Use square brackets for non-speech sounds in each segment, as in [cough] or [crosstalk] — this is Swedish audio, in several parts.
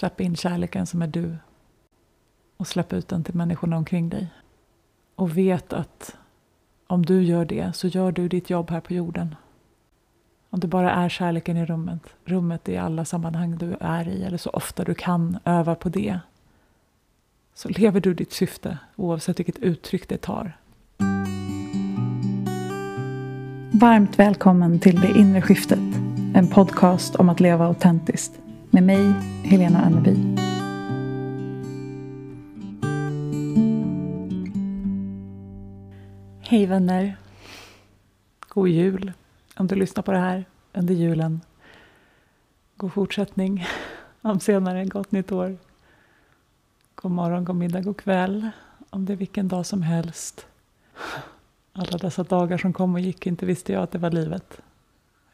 Släpp in kärleken som är du. Och släpp ut den till människorna omkring dig. Och vet att om du gör det så gör du ditt jobb här på jorden. Om du bara är kärleken i rummet, rummet i alla sammanhang du är i, eller så ofta du kan öva på det, så lever du ditt syfte oavsett vilket uttryck det tar. Varmt välkommen till Det inre skiftet, en podcast om att leva autentiskt. Med mig, Helena Anneby. Hej vänner! God jul om du lyssnar på det här under julen. God fortsättning [laughs] om senare, gott nytt år. God morgon, god middag, god kväll om det är vilken dag som helst. [laughs] Alla dessa dagar som kom och gick, inte visste jag att det var livet.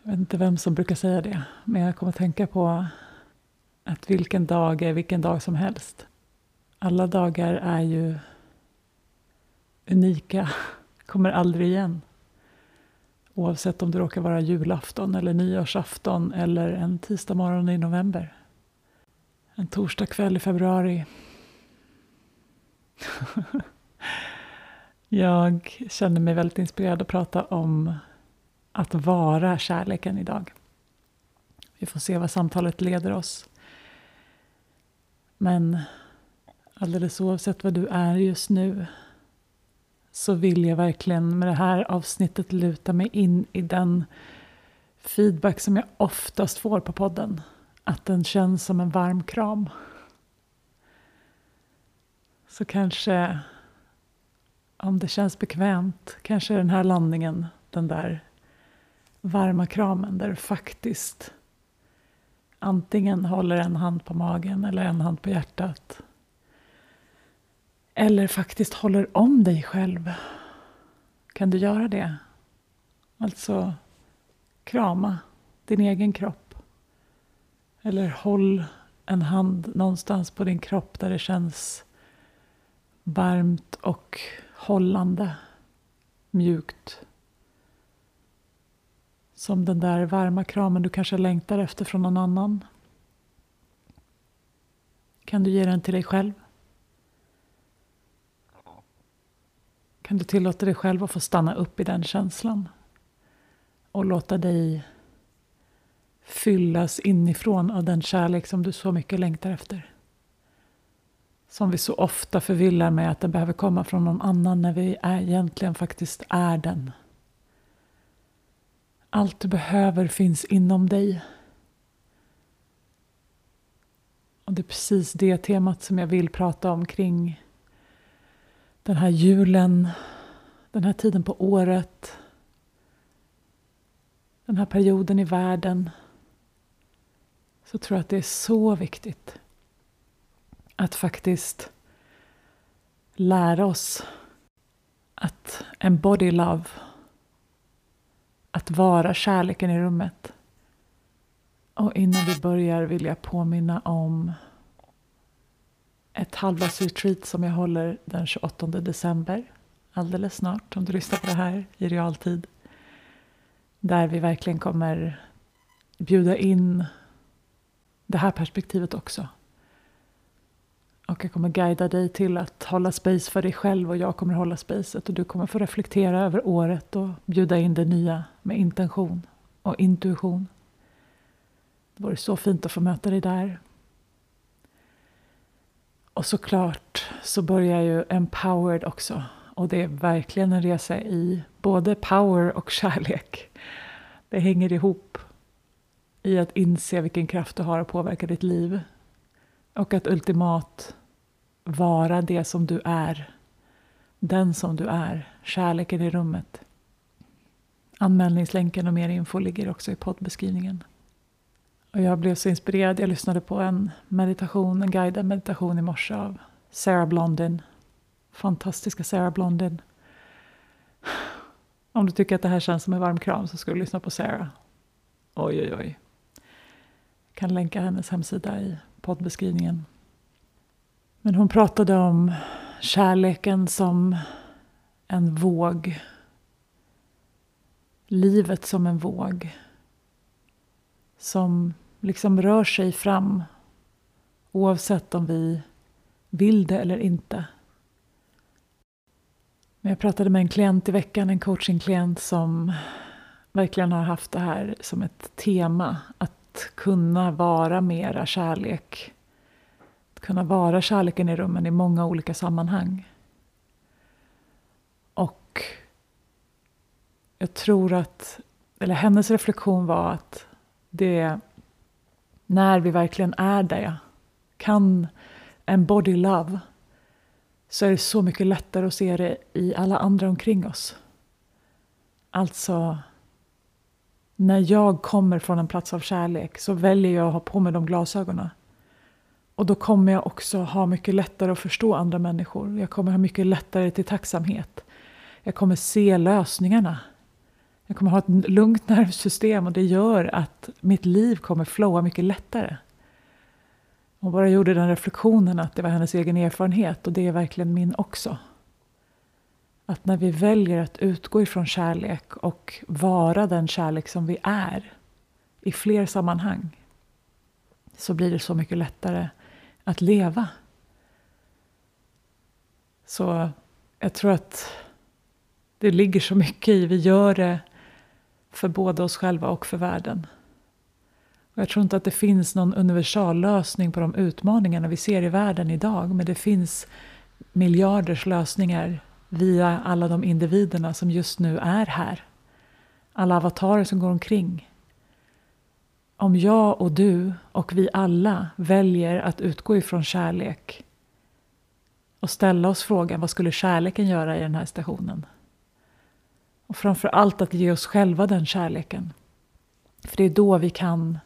Jag vet inte vem som brukar säga det, men jag kommer att tänka på att vilken dag är vilken dag som helst. Alla dagar är ju unika, [laughs] kommer aldrig igen. Oavsett om det råkar vara julafton eller nyårsafton eller en tisdag morgon i november. En torsdag kväll i februari. [laughs] Jag känner mig väldigt inspirerad att prata om att vara kärleken idag. Vi får se vad samtalet leder oss. Men alldeles oavsett vad du är just nu så vill jag verkligen med det här avsnittet luta mig in i den feedback som jag oftast får på podden. Att den känns som en varm kram. Så kanske, om det känns bekvämt, kanske den här landningen, den där varma kramen där du faktiskt antingen håller en hand på magen eller en hand på hjärtat. Eller faktiskt håller om dig själv. Kan du göra det? Alltså krama din egen kropp. Eller håll en hand någonstans på din kropp där det känns varmt och hållande, mjukt. Som den där varma kramen du kanske längtar efter från någon annan. Kan du ge den till dig själv? Kan du tillåta dig själv att få stanna upp i den känslan? Och låta dig fyllas inifrån av den kärlek som du så mycket längtar efter. Som vi så ofta förvillar med att den behöver komma från någon annan när vi är, egentligen faktiskt är den. Allt du behöver finns inom dig. Och det är precis det temat som jag vill prata om kring den här julen, den här tiden på året, den här perioden i världen. Så tror jag att det är så viktigt att faktiskt lära oss att embody love att vara kärleken i rummet. Och innan vi börjar vill jag påminna om ett halvdagsretreat som jag håller den 28 december. Alldeles snart, om du lyssnar på det här i realtid. Där vi verkligen kommer bjuda in det här perspektivet också. Och jag kommer guida dig till att hålla space för dig själv och jag kommer hålla spacet och du kommer få reflektera över året och bjuda in det nya med intention och intuition. Det vore så fint att få möta dig där. Och såklart så börjar ju Empowered också. Och det är verkligen en resa i både power och kärlek. Det hänger ihop i att inse vilken kraft du har att påverka ditt liv. Och att ultimat vara det som du är. Den som du är. Kärleken i rummet. Anmälningslänken och mer info ligger också i poddbeskrivningen. Och jag blev så inspirerad. Jag lyssnade på en meditation, en guidad meditation i morse av Sarah Blondin. Fantastiska Sarah Blondin. Om du tycker att det här känns som en varm kram så ska du lyssna på Sarah. Oj, oj, oj. Jag kan länka hennes hemsida i poddbeskrivningen. Men hon pratade om kärleken som en våg. Livet som en våg. Som liksom rör sig fram Oavsett om vi vill det eller inte. Men jag pratade med en klient i veckan, en coachingklient som verkligen har haft det här som ett tema. Att kunna vara mera kärlek. Att kunna vara kärleken i rummen i många olika sammanhang. Och jag tror att, eller hennes reflektion var att det när vi verkligen är det, kan en body love, så är det så mycket lättare att se det i alla andra omkring oss. Alltså, när jag kommer från en plats av kärlek så väljer jag att ha på mig de glasögonen. Och då kommer jag också ha mycket lättare att förstå andra människor. Jag kommer ha mycket lättare till tacksamhet. Jag kommer se lösningarna. Jag kommer ha ett lugnt nervsystem och det gör att mitt liv kommer flowa mycket lättare. Hon bara gjorde den reflektionen att det var hennes egen erfarenhet och det är verkligen min också. Att när vi väljer att utgå ifrån kärlek och vara den kärlek som vi är i fler sammanhang så blir det så mycket lättare att leva. Så jag tror att det ligger så mycket i, vi gör det för både oss själva och för världen. Och jag tror inte att det finns någon universallösning på de utmaningarna vi ser i världen idag. Men det finns miljarders lösningar via alla de individerna som just nu är här. Alla avatarer som går omkring. Om jag och du och vi alla väljer att utgå ifrån kärlek och ställa oss frågan vad skulle kärleken göra i den här stationen? Och framför allt att ge oss själva den kärleken. För det är då vi kan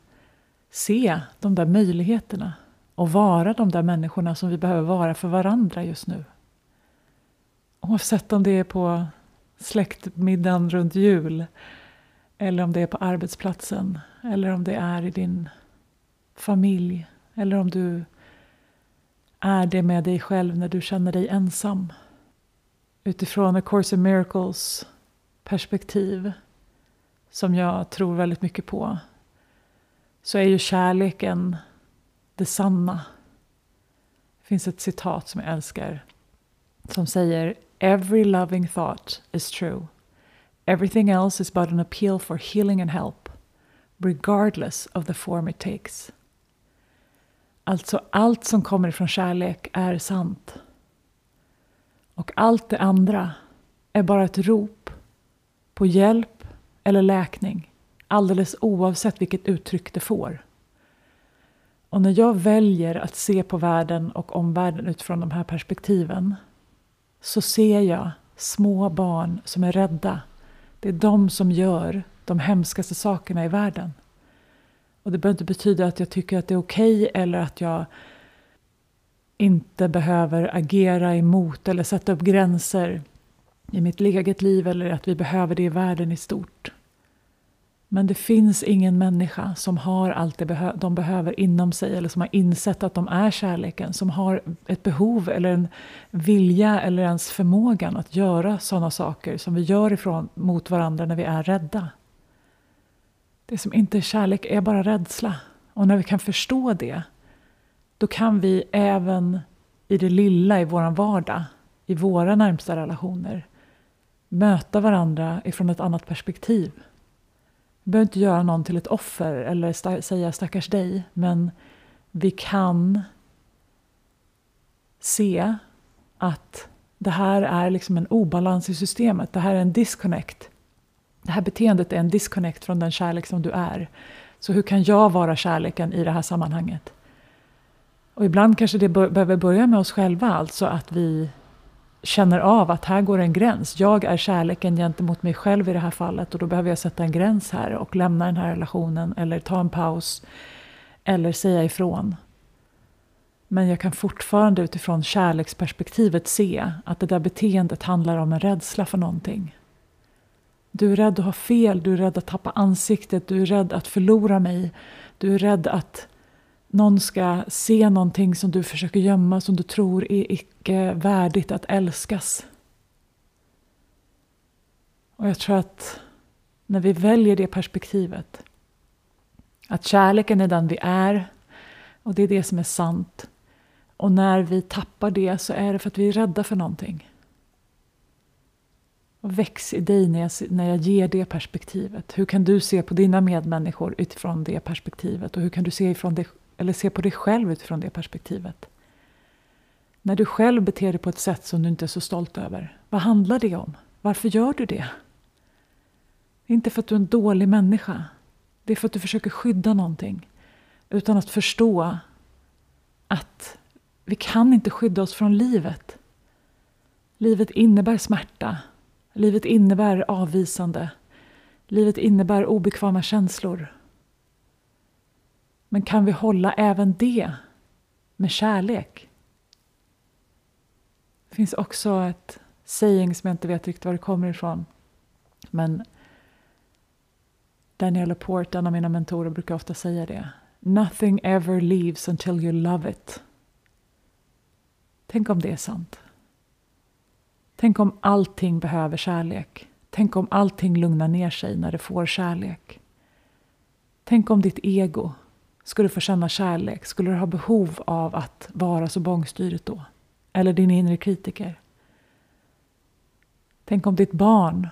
se de där möjligheterna och vara de där människorna som vi behöver vara för varandra just nu. Oavsett om det är på släktmiddagen runt jul eller om det är på arbetsplatsen eller om det är i din familj eller om du är det med dig själv när du känner dig ensam. Utifrån A Course in Miracles perspektiv som jag tror väldigt mycket på så är ju kärleken det sanna. Det finns ett citat som jag älskar som säger Every loving thought is true. Everything else is but an appeal for healing and help regardless of the form it takes. Alltså allt som kommer ifrån kärlek är sant. Och allt det andra är bara ett rop på hjälp eller läkning alldeles oavsett vilket uttryck det får. Och när jag väljer att se på världen och omvärlden utifrån de här perspektiven så ser jag små barn som är rädda. Det är de som gör de hemskaste sakerna i världen. Och det behöver inte betyda att jag tycker att det är okej okay, eller att jag inte behöver agera emot eller sätta upp gränser i mitt eget liv eller att vi behöver det i världen i stort. Men det finns ingen människa som har allt det behö de behöver inom sig eller som har insett att de är kärleken, som har ett behov eller en vilja eller ens förmågan att göra sådana saker som vi gör ifrån mot varandra när vi är rädda. Det som inte är kärlek är bara rädsla. Och när vi kan förstå det, då kan vi även i det lilla i vår vardag, i våra närmsta relationer, möta varandra ifrån ett annat perspektiv. Vi behöver inte göra någon till ett offer eller sta säga stackars dig, men vi kan se att det här är liksom en obalans i systemet. Det här är en disconnect. Det här beteendet är en disconnect från den kärlek som du är. Så hur kan jag vara kärleken i det här sammanhanget? Och ibland kanske det behöver börja med oss själva, alltså att vi känner av att här går en gräns. Jag är kärleken gentemot mig själv i det här fallet och då behöver jag sätta en gräns här och lämna den här relationen eller ta en paus eller säga ifrån. Men jag kan fortfarande utifrån kärleksperspektivet se att det där beteendet handlar om en rädsla för någonting. Du är rädd att ha fel, du är rädd att tappa ansiktet, du är rädd att förlora mig. Du är rädd att någon ska se någonting som du försöker gömma, som du tror är icke värdigt att älskas. Och jag tror att när vi väljer det perspektivet, att kärleken är den vi är, Och det är det som är sant. Och när vi tappar det så är det för att vi är rädda för någonting. Och väx i dig när jag, när jag ger det perspektivet. Hur kan du se på dina medmänniskor utifrån det perspektivet? Och hur kan du se, ifrån det, eller se på dig själv utifrån det perspektivet? När du själv beter dig på ett sätt som du inte är så stolt över. Vad handlar det om? Varför gör du det? Det är inte för att du är en dålig människa. Det är för att du försöker skydda någonting. Utan att förstå att vi kan inte skydda oss från livet. Livet innebär smärta. Livet innebär avvisande. Livet innebär obekväma känslor. Men kan vi hålla även det med kärlek? Det finns också ett saying som jag inte vet riktigt var det kommer ifrån. Men Daniel Laporte, en av mina mentorer, brukar ofta säga det. Nothing ever leaves until you love it. Tänk om det är sant. Tänk om allting behöver kärlek. Tänk om allting lugnar ner sig när det får kärlek. Tänk om ditt ego skulle få känna kärlek. Skulle du ha behov av att vara så bångstyrigt då? Eller din inre kritiker? Tänk om ditt barn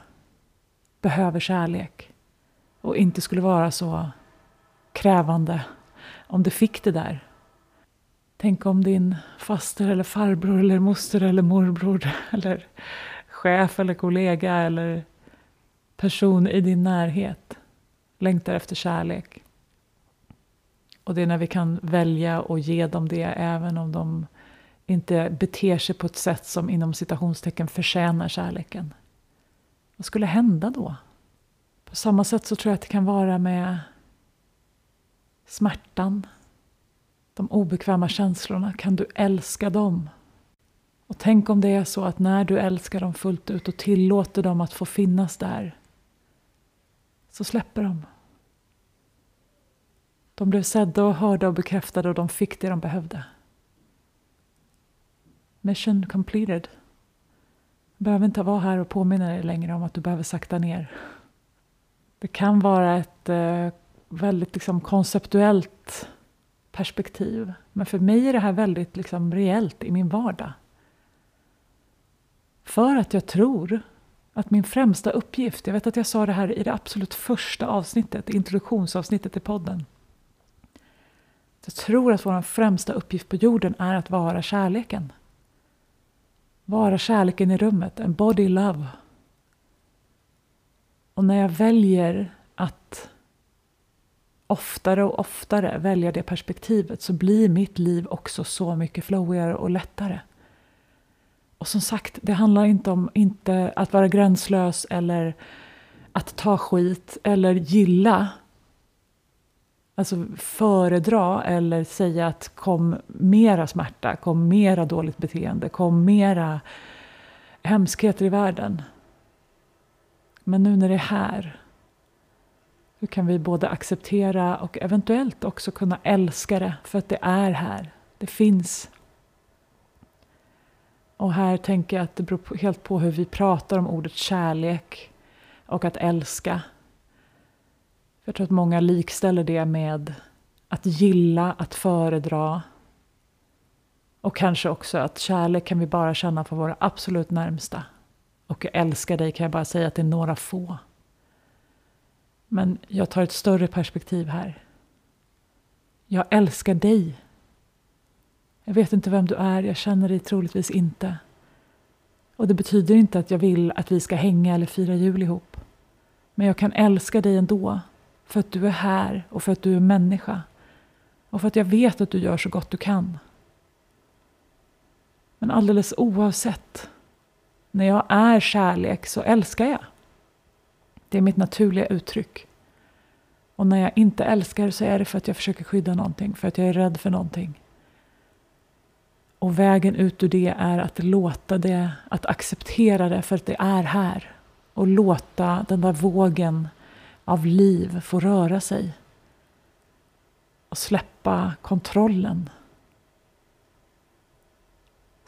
behöver kärlek och inte skulle vara så krävande om det fick det där. Tänk om din faster eller farbror eller moster eller morbror [laughs] eller chef eller kollega eller person i din närhet längtar efter kärlek. Och det är när vi kan välja att ge dem det även om de inte beter sig på ett sätt som inom citationstecken förtjänar kärleken. Vad skulle hända då? På samma sätt så tror jag att det kan vara med smärtan, de obekväma känslorna. Kan du älska dem? Och tänk om det är så att när du älskar dem fullt ut och tillåter dem att få finnas där, så släpper de. De blev sedda och hörda och bekräftade och de fick det de behövde. Mission completed. Du behöver inte vara här och påminna dig längre om att du behöver sakta ner. Det kan vara ett eh, väldigt liksom, konceptuellt perspektiv. Men för mig är det här väldigt liksom, reellt i min vardag. För att jag tror att min främsta uppgift, jag vet att jag sa det här i det absolut första avsnittet, introduktionsavsnittet i podden. Jag tror att vår främsta uppgift på jorden är att vara kärleken. Vara kärleken i rummet, en body love. Och när jag väljer att oftare och oftare välja det perspektivet så blir mitt liv också så mycket flowigare och lättare. Och som sagt, det handlar inte om inte att vara gränslös eller att ta skit eller gilla. Alltså föredra eller säga att kom mera smärta, kom mera dåligt beteende, kom mera hemskheter i världen. Men nu när det är här, hur kan vi både acceptera och eventuellt också kunna älska det för att det är här. Det finns. Och här tänker jag att det beror helt på hur vi pratar om ordet kärlek och att älska. Jag tror att många likställer det med att gilla, att föredra. Och kanske också att kärlek kan vi bara känna för våra absolut närmsta. Och jag älskar dig kan jag bara säga att det är några få. Men jag tar ett större perspektiv här. Jag älskar dig. Jag vet inte vem du är, jag känner dig troligtvis inte. Och det betyder inte att jag vill att vi ska hänga eller fira jul ihop. Men jag kan älska dig ändå, för att du är här och för att du är människa. Och för att jag vet att du gör så gott du kan. Men alldeles oavsett när jag är kärlek så älskar jag. Det är mitt naturliga uttryck. Och när jag inte älskar så är det för att jag försöker skydda någonting, för att jag är rädd för någonting. Och vägen ut ur det är att låta det, att acceptera det för att det är här. Och låta den där vågen av liv få röra sig. Och släppa kontrollen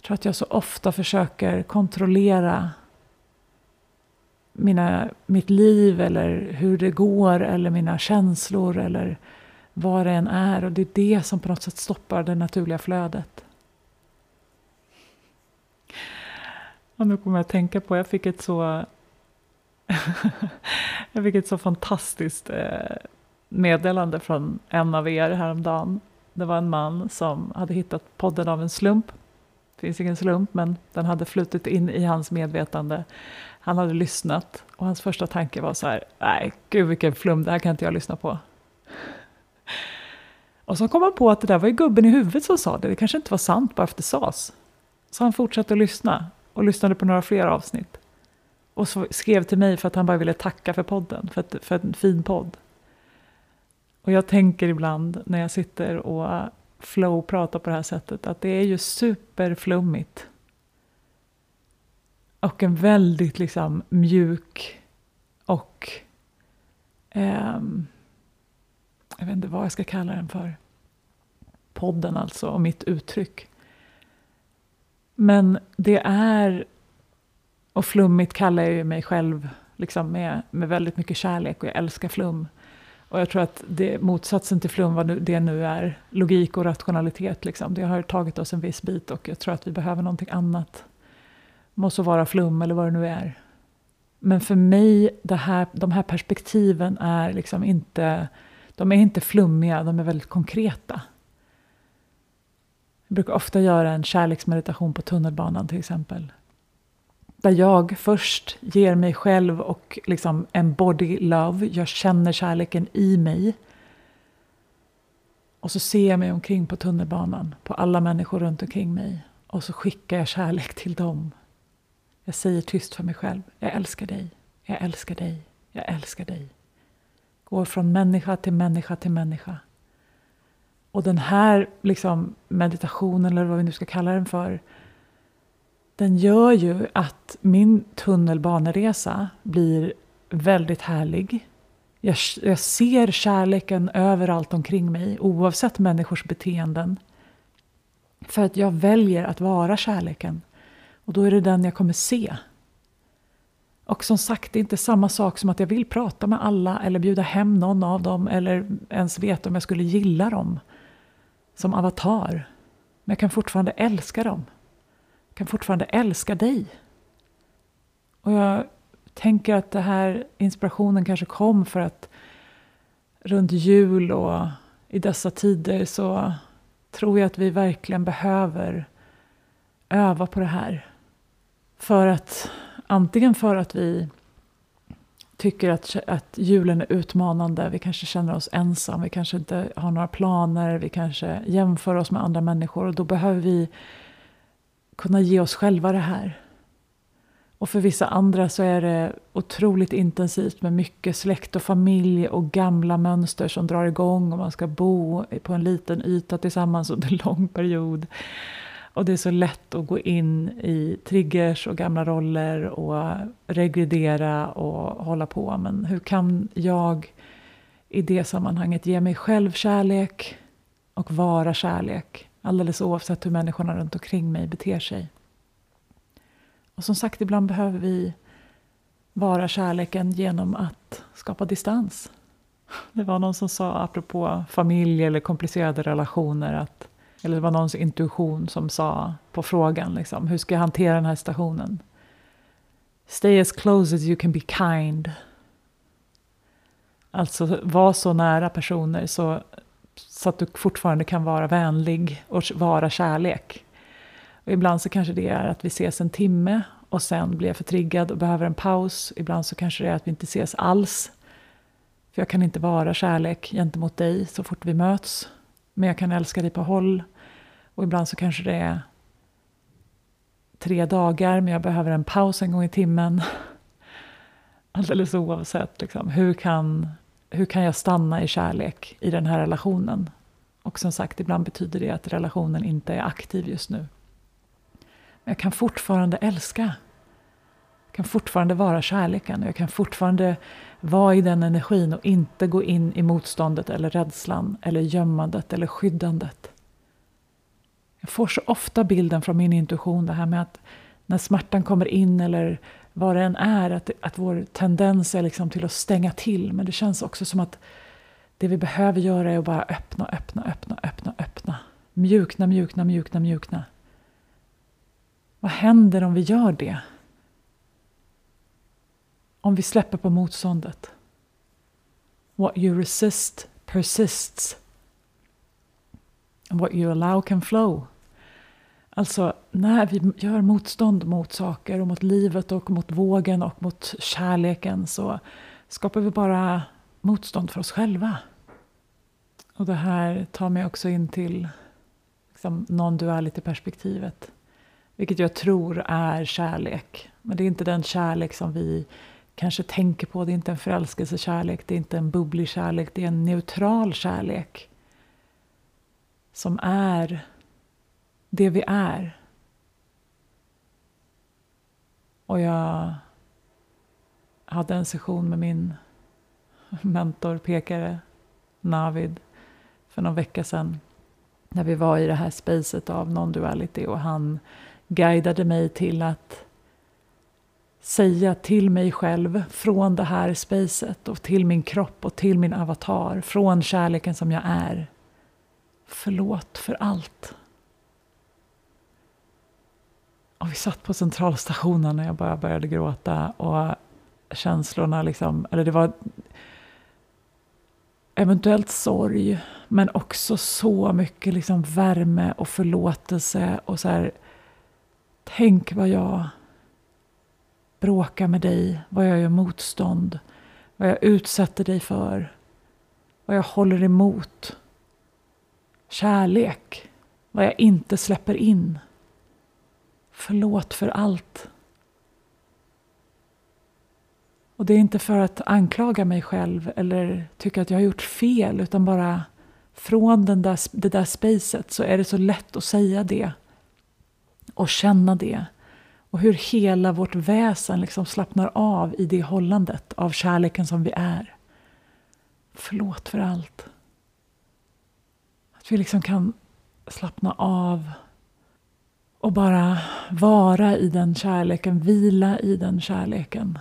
jag tror att jag så ofta försöker kontrollera mina, mitt liv eller hur det går eller mina känslor eller vad det än är och det är det som på något sätt stoppar det naturliga flödet. Och nu kommer jag att tänka på, jag fick ett så [laughs] jag fick ett så fantastiskt eh, meddelande från en av er häromdagen. Det var en man som hade hittat podden av en slump. Det finns ingen slump, men den hade flutit in i hans medvetande. Han hade lyssnat och hans första tanke var så här, nej, gud vilken flum, det här kan inte jag lyssna på. [laughs] Och så kom han på att det där var ju gubben i huvudet som sa det, det kanske inte var sant bara för att det sades. Så han fortsatte att lyssna och lyssnade på några fler avsnitt. Och skrev till mig för att han bara ville tacka för podden, för, att, för en fin podd. Och jag tänker ibland när jag sitter och flow pratar på det här sättet att det är ju superflummigt. Och en väldigt liksom mjuk och eh, jag vet inte vad jag ska kalla den för. Podden alltså, och mitt uttryck. Men det är, och flummigt kallar jag ju mig själv liksom med, med väldigt mycket kärlek och jag älskar flum. Och jag tror att det, motsatsen till flum, vad det nu är, logik och rationalitet, liksom, det har tagit oss en viss bit och jag tror att vi behöver någonting annat. Måste vara flum eller vad det nu är. Men för mig, det här, de här perspektiven är liksom inte, de är inte flummiga, de är väldigt konkreta. Jag brukar ofta göra en kärleksmeditation på tunnelbanan till exempel. Där jag först ger mig själv och liksom embody love. Jag känner kärleken i mig. Och så ser jag mig omkring på tunnelbanan, på alla människor runt omkring mig. Och så skickar jag kärlek till dem. Jag säger tyst för mig själv. Jag älskar dig. Jag älskar dig. Jag älskar dig. Går från människa till människa till människa. Och den här liksom, meditationen, eller vad vi nu ska kalla den för, den gör ju att min tunnelbaneresa blir väldigt härlig. Jag, jag, ser kärleken överallt omkring mig, oavsett människors beteenden. För att jag väljer att vara kärleken. Och då är det den jag kommer se. Och som sagt, det är inte samma sak som att jag vill prata med alla eller bjuda hem någon av dem eller ens veta om jag skulle gilla dem som avatar. Men jag kan fortfarande älska dem. Jag kan fortfarande älska dig. Och jag tänker att den här inspirationen kanske kom för att runt jul och i dessa tider så tror jag att vi verkligen behöver öva på det här. För att antingen för att vi tycker att, att julen är utmanande, vi kanske känner oss ensam, vi kanske inte har några planer, vi kanske jämför oss med andra människor och då behöver vi kunna ge oss själva det här. Och för vissa andra så är det otroligt intensivt med mycket släkt och familj och gamla mönster som drar igång och man ska bo på en liten yta tillsammans under en [laughs] lång period. Och det är så lätt att gå in i triggers och gamla roller och regredera och hålla på. Men hur kan jag i det sammanhanget ge mig själv kärlek och vara kärlek? Alldeles oavsett hur människorna runt omkring mig beter sig. Och som sagt, ibland behöver vi vara kärleken genom att skapa distans. Det var någon som sa, apropå familj eller komplicerade relationer, att eller det var någons intuition som sa på frågan, liksom, hur ska jag hantera den här situationen? Stay as close as you can be kind. Alltså var så nära personer så, så att du fortfarande kan vara vänlig och vara kärlek. Och ibland så kanske det är att vi ses en timme och sen blir jag för triggad och behöver en paus. Ibland så kanske det är att vi inte ses alls. För jag kan inte vara kärlek gentemot dig så fort vi möts. Men jag kan älska dig på håll. Och ibland så kanske det är tre dagar, men jag behöver en paus en gång i timmen. [laughs] Alldeles oavsett. Liksom. Hur, kan, hur kan jag stanna i kärlek i den här relationen? Och som sagt, ibland betyder det att relationen inte är aktiv just nu. Men jag kan fortfarande älska. Jag kan fortfarande vara kärleken. Jag kan fortfarande vara i den energin och inte gå in i motståndet eller rädslan eller gömmandet eller skyddandet. Jag får så ofta bilden från min intuition, det här med att när smärtan kommer in eller vad det än är, att, att vår tendens är liksom till att stänga till. Men det känns också som att det vi behöver göra är att bara öppna, öppna, öppna, öppna, öppna. Mjukna, mjukna, mjukna, mjukna. Vad händer om vi gör det? Om vi släpper på motståndet? What you resist persists. And what you allow can flow. Alltså, när vi gör motstånd mot saker och mot livet och mot vågen och mot kärleken så skapar vi bara motstånd för oss själva. Och det här tar mig också in till liksom, non-duality-perspektivet. Vilket jag tror är kärlek. Men det är inte den kärlek som vi kanske tänker på. Det är inte en förälskelsekärlek, det är inte en bubblig kärlek. Det är en neutral kärlek. Som är det vi är. Och jag hade en session med min mentor, pekare, Navid, för någon vecka sedan. När vi var i det här spacet av non-duality och han guidade mig till att säga till mig själv från det här spacet och till min kropp och till min avatar, från kärleken som jag är. Förlåt för allt. Och vi satt på centralstationen och jag bara började gråta och känslorna liksom, eller det var eventuellt sorg, men också så mycket liksom värme och förlåtelse och så här, tänk vad jag bråkar med dig, vad jag gör motstånd, vad jag utsätter dig för, vad jag håller emot. Kärlek, vad jag inte släpper in. Förlåt för allt. Och det är inte för att anklaga mig själv eller tycka att jag har gjort fel utan bara från den där, det där spacet så är det så lätt att säga det och känna det. Och hur hela vårt väsen liksom slappnar av i det hållandet av kärleken som vi är. Förlåt för allt. Att vi liksom kan slappna av och bara vara i den kärleken, vila i den kärleken.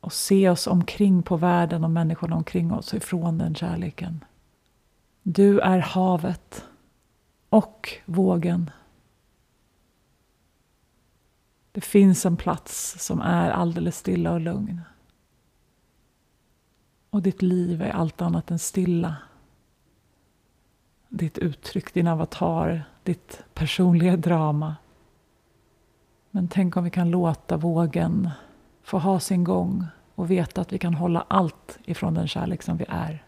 Och se oss omkring på världen och människorna omkring oss ifrån den kärleken. Du är havet och vågen. Det finns en plats som är alldeles stilla och lugn. Och ditt liv är allt annat än stilla. Ditt uttryck, din avatar, ditt personliga drama. Men tänk om vi kan låta vågen få ha sin gång och veta att vi kan hålla allt ifrån den kärlek som vi är.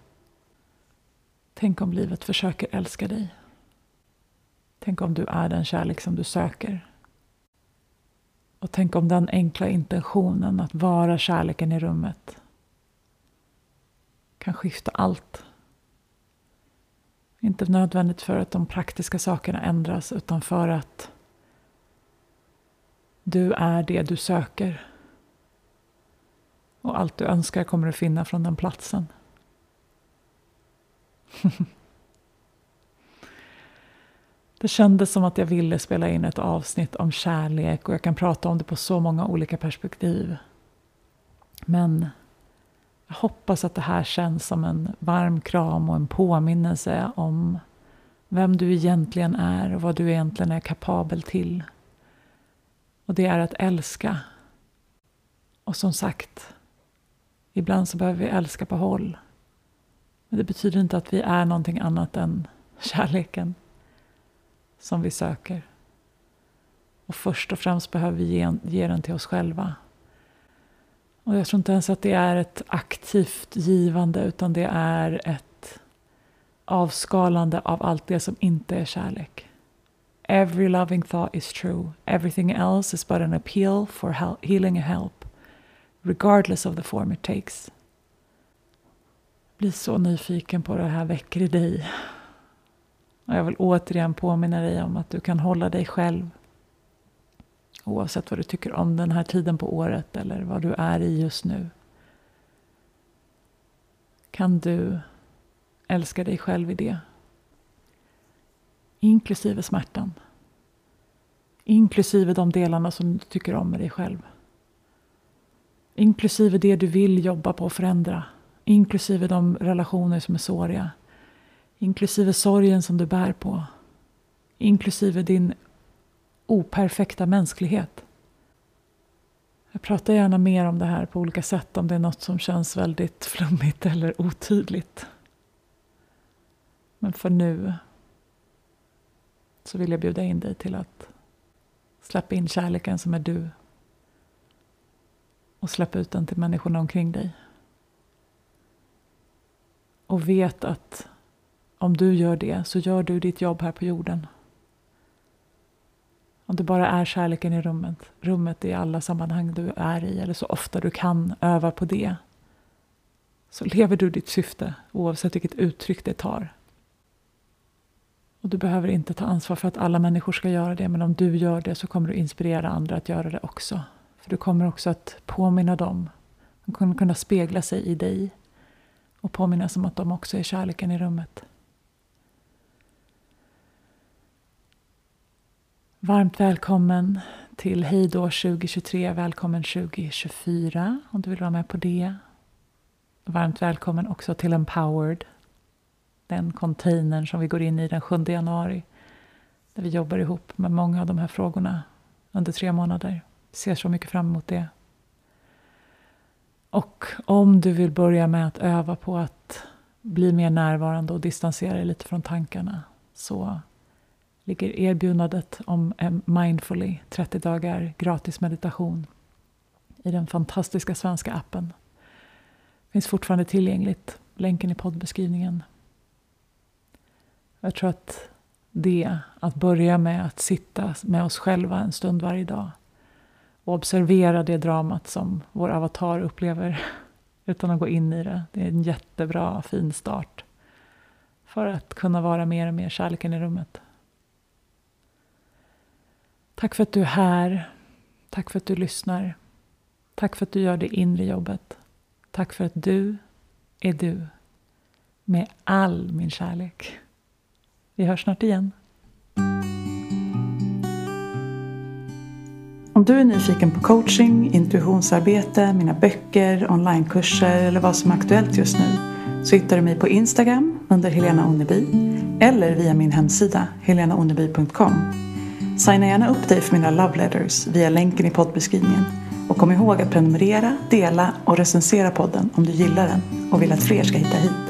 Tänk om livet försöker älska dig. Tänk om du är den kärlek som du söker. Och tänk om den enkla intentionen att vara kärleken i rummet kan skifta allt. Inte nödvändigt för att de praktiska sakerna ändras utan för att du är det du söker. Och allt du önskar kommer du finna från den platsen. [laughs] Det kändes som att jag ville spela in ett avsnitt om kärlek och jag kan prata om det på så många olika perspektiv. Men jag hoppas att det här känns som en varm kram och en påminnelse om vem du egentligen är och vad du egentligen är kapabel till. Och det är att älska. Och som sagt, ibland så behöver vi älska på håll. Men det betyder inte att vi är någonting annat än kärleken som vi söker. Och först och främst behöver vi ge, ge den till oss själva. Och jag tror inte ens att det är ett aktivt givande utan det är ett avskalande av allt det som inte är kärlek. Every loving thought is true. Everything else is but an appeal for healing and help, regardless of the form it takes. Jag blir så nyfiken på det här väcker i dig. Och jag vill återigen påminna dig om att du kan hålla dig själv oavsett vad du tycker om den här tiden på året eller vad du är i just nu. Kan du älska dig själv i det? Inklusive smärtan. Inklusive de delarna som du tycker om med dig själv. Inklusive det du vill jobba på att förändra. inklusive de relationer som är såriga. Inklusive sorgen som du bär på. Inklusive din operfekta mänsklighet. Jag pratar gärna mer om det här på olika sätt om det är något som känns väldigt flummigt eller otydligt. Men för nu så vill jag bjuda in dig till att släppa in kärleken som är du och släppa ut den till människorna omkring dig. Och vet att om du gör det så gör du ditt jobb här på jorden. Om det bara är kärleken i rummet, rummet i alla sammanhang du är i eller så ofta du kan öva på det så lever du ditt syfte oavsett vilket uttryck det tar. Och du behöver inte ta ansvar för att alla människor ska göra det men om du gör det så kommer du inspirera andra att göra det också. För du kommer också att påminna dem. De kommer kunna spegla sig i dig och påminnas om att de också är kärleken i rummet. Varmt välkommen till Hejdå 2023. Välkommen 2024 om du vill vara med på det. Varmt välkommen också till Empowered. Den containern som vi går in i den 7 januari. Där vi jobbar ihop med många av de här frågorna under tre månader. Ser så mycket fram emot det. Och om du vill börja med att öva på att bli mer närvarande och distansera dig lite från tankarna så ligger erbjudandet om en Mindfully 30 dagar gratis meditation i den fantastiska svenska appen. Finns fortfarande tillgängligt. Länken i poddbeskrivningen. Jag tror att det, att börja med att sitta med oss själva en stund varje dag och observera det dramat som vår avatar upplever [laughs] utan att gå in i det. Det är en jättebra, fin start för att kunna vara mer och mer kärleken i rummet. Tack för att du är här. Tack för att du lyssnar. Tack för att du gör det inre jobbet. Tack för att du är du. Med all min kärlek. Vi hörs snart igen. Om du är nyfiken på coaching, intuitionsarbete, mina böcker, onlinekurser eller vad som är aktuellt just nu så hittar du mig på Instagram under Helena Onneby eller via min hemsida helenaonneby.com. Signa gärna upp dig för mina love letters via länken i poddbeskrivningen och kom ihåg att prenumerera, dela och recensera podden om du gillar den och vill att fler ska hitta hit.